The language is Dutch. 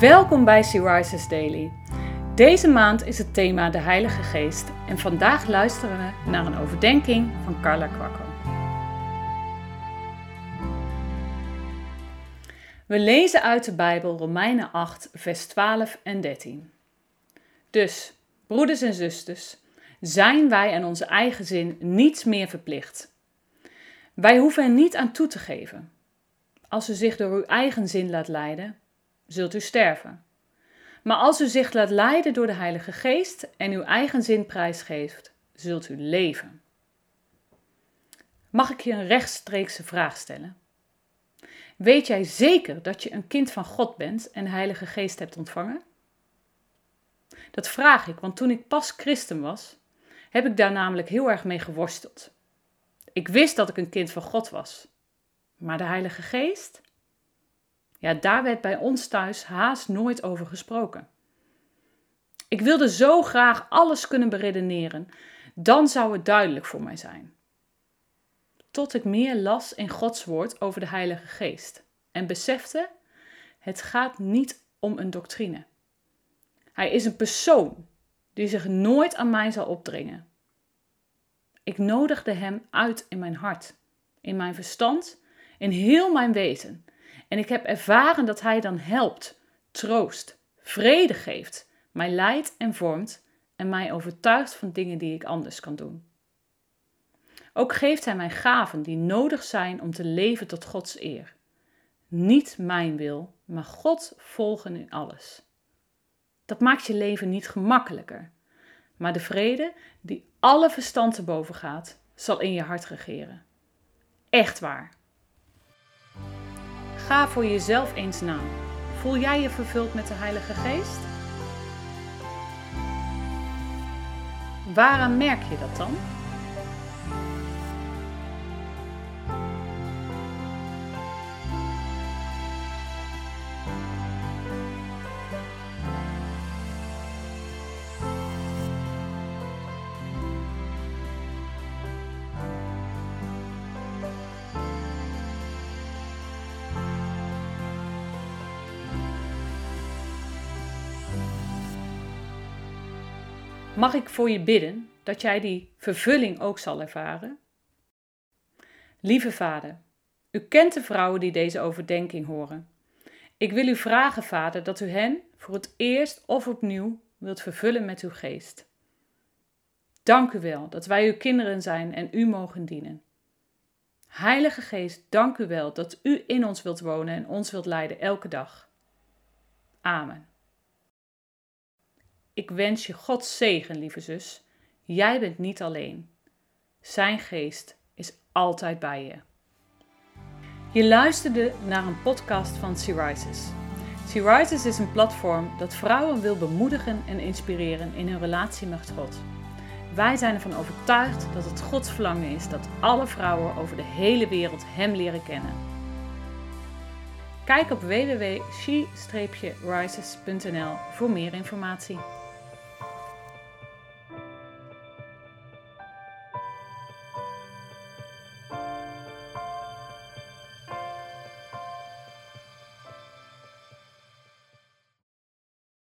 Welkom bij Sea Daily. Deze maand is het thema de Heilige Geest en vandaag luisteren we naar een overdenking van Carla Kwakkel. We lezen uit de Bijbel Romeinen 8, vers 12 en 13. Dus, broeders en zusters, zijn wij aan onze eigen zin niets meer verplicht. Wij hoeven er niet aan toe te geven. Als u zich door uw eigen zin laat leiden, zult u sterven. Maar als u zich laat leiden door de Heilige Geest en uw eigen zin prijsgeeft, zult u leven. Mag ik je een rechtstreekse vraag stellen? Weet jij zeker dat je een kind van God bent en de Heilige Geest hebt ontvangen? Dat vraag ik, want toen ik pas christen was, heb ik daar namelijk heel erg mee geworsteld. Ik wist dat ik een kind van God was, maar de Heilige Geest? Ja, daar werd bij ons thuis haast nooit over gesproken. Ik wilde zo graag alles kunnen beredeneren, dan zou het duidelijk voor mij zijn. Tot ik meer las in Gods woord over de Heilige Geest en besefte: het gaat niet om een doctrine. Hij is een persoon die zich nooit aan mij zal opdringen. Ik nodigde hem uit in mijn hart, in mijn verstand, in heel mijn wezen. En ik heb ervaren dat hij dan helpt, troost, vrede geeft, mij leidt en vormt en mij overtuigt van dingen die ik anders kan doen. Ook geeft hij mij gaven die nodig zijn om te leven tot Gods eer. Niet mijn wil, maar God volgen in alles. Dat maakt je leven niet gemakkelijker, maar de vrede die alle verstand te boven gaat, zal in je hart regeren. Echt waar. Ga voor jezelf eens na. Voel jij je vervuld met de Heilige Geest? Waaraan merk je dat dan? Mag ik voor je bidden dat jij die vervulling ook zal ervaren? Lieve Vader, u kent de vrouwen die deze overdenking horen. Ik wil u vragen, Vader, dat u hen voor het eerst of opnieuw wilt vervullen met uw geest. Dank u wel dat wij uw kinderen zijn en u mogen dienen. Heilige Geest, dank u wel dat u in ons wilt wonen en ons wilt leiden elke dag. Amen. Ik wens je Gods zegen, lieve zus. Jij bent niet alleen. Zijn geest is altijd bij je. Je luisterde naar een podcast van Syrisis. Syrisis is een platform dat vrouwen wil bemoedigen en inspireren in hun relatie met God. Wij zijn ervan overtuigd dat het Gods verlangen is dat alle vrouwen over de hele wereld Hem leren kennen. Kijk op www.she-rises.nl voor meer informatie.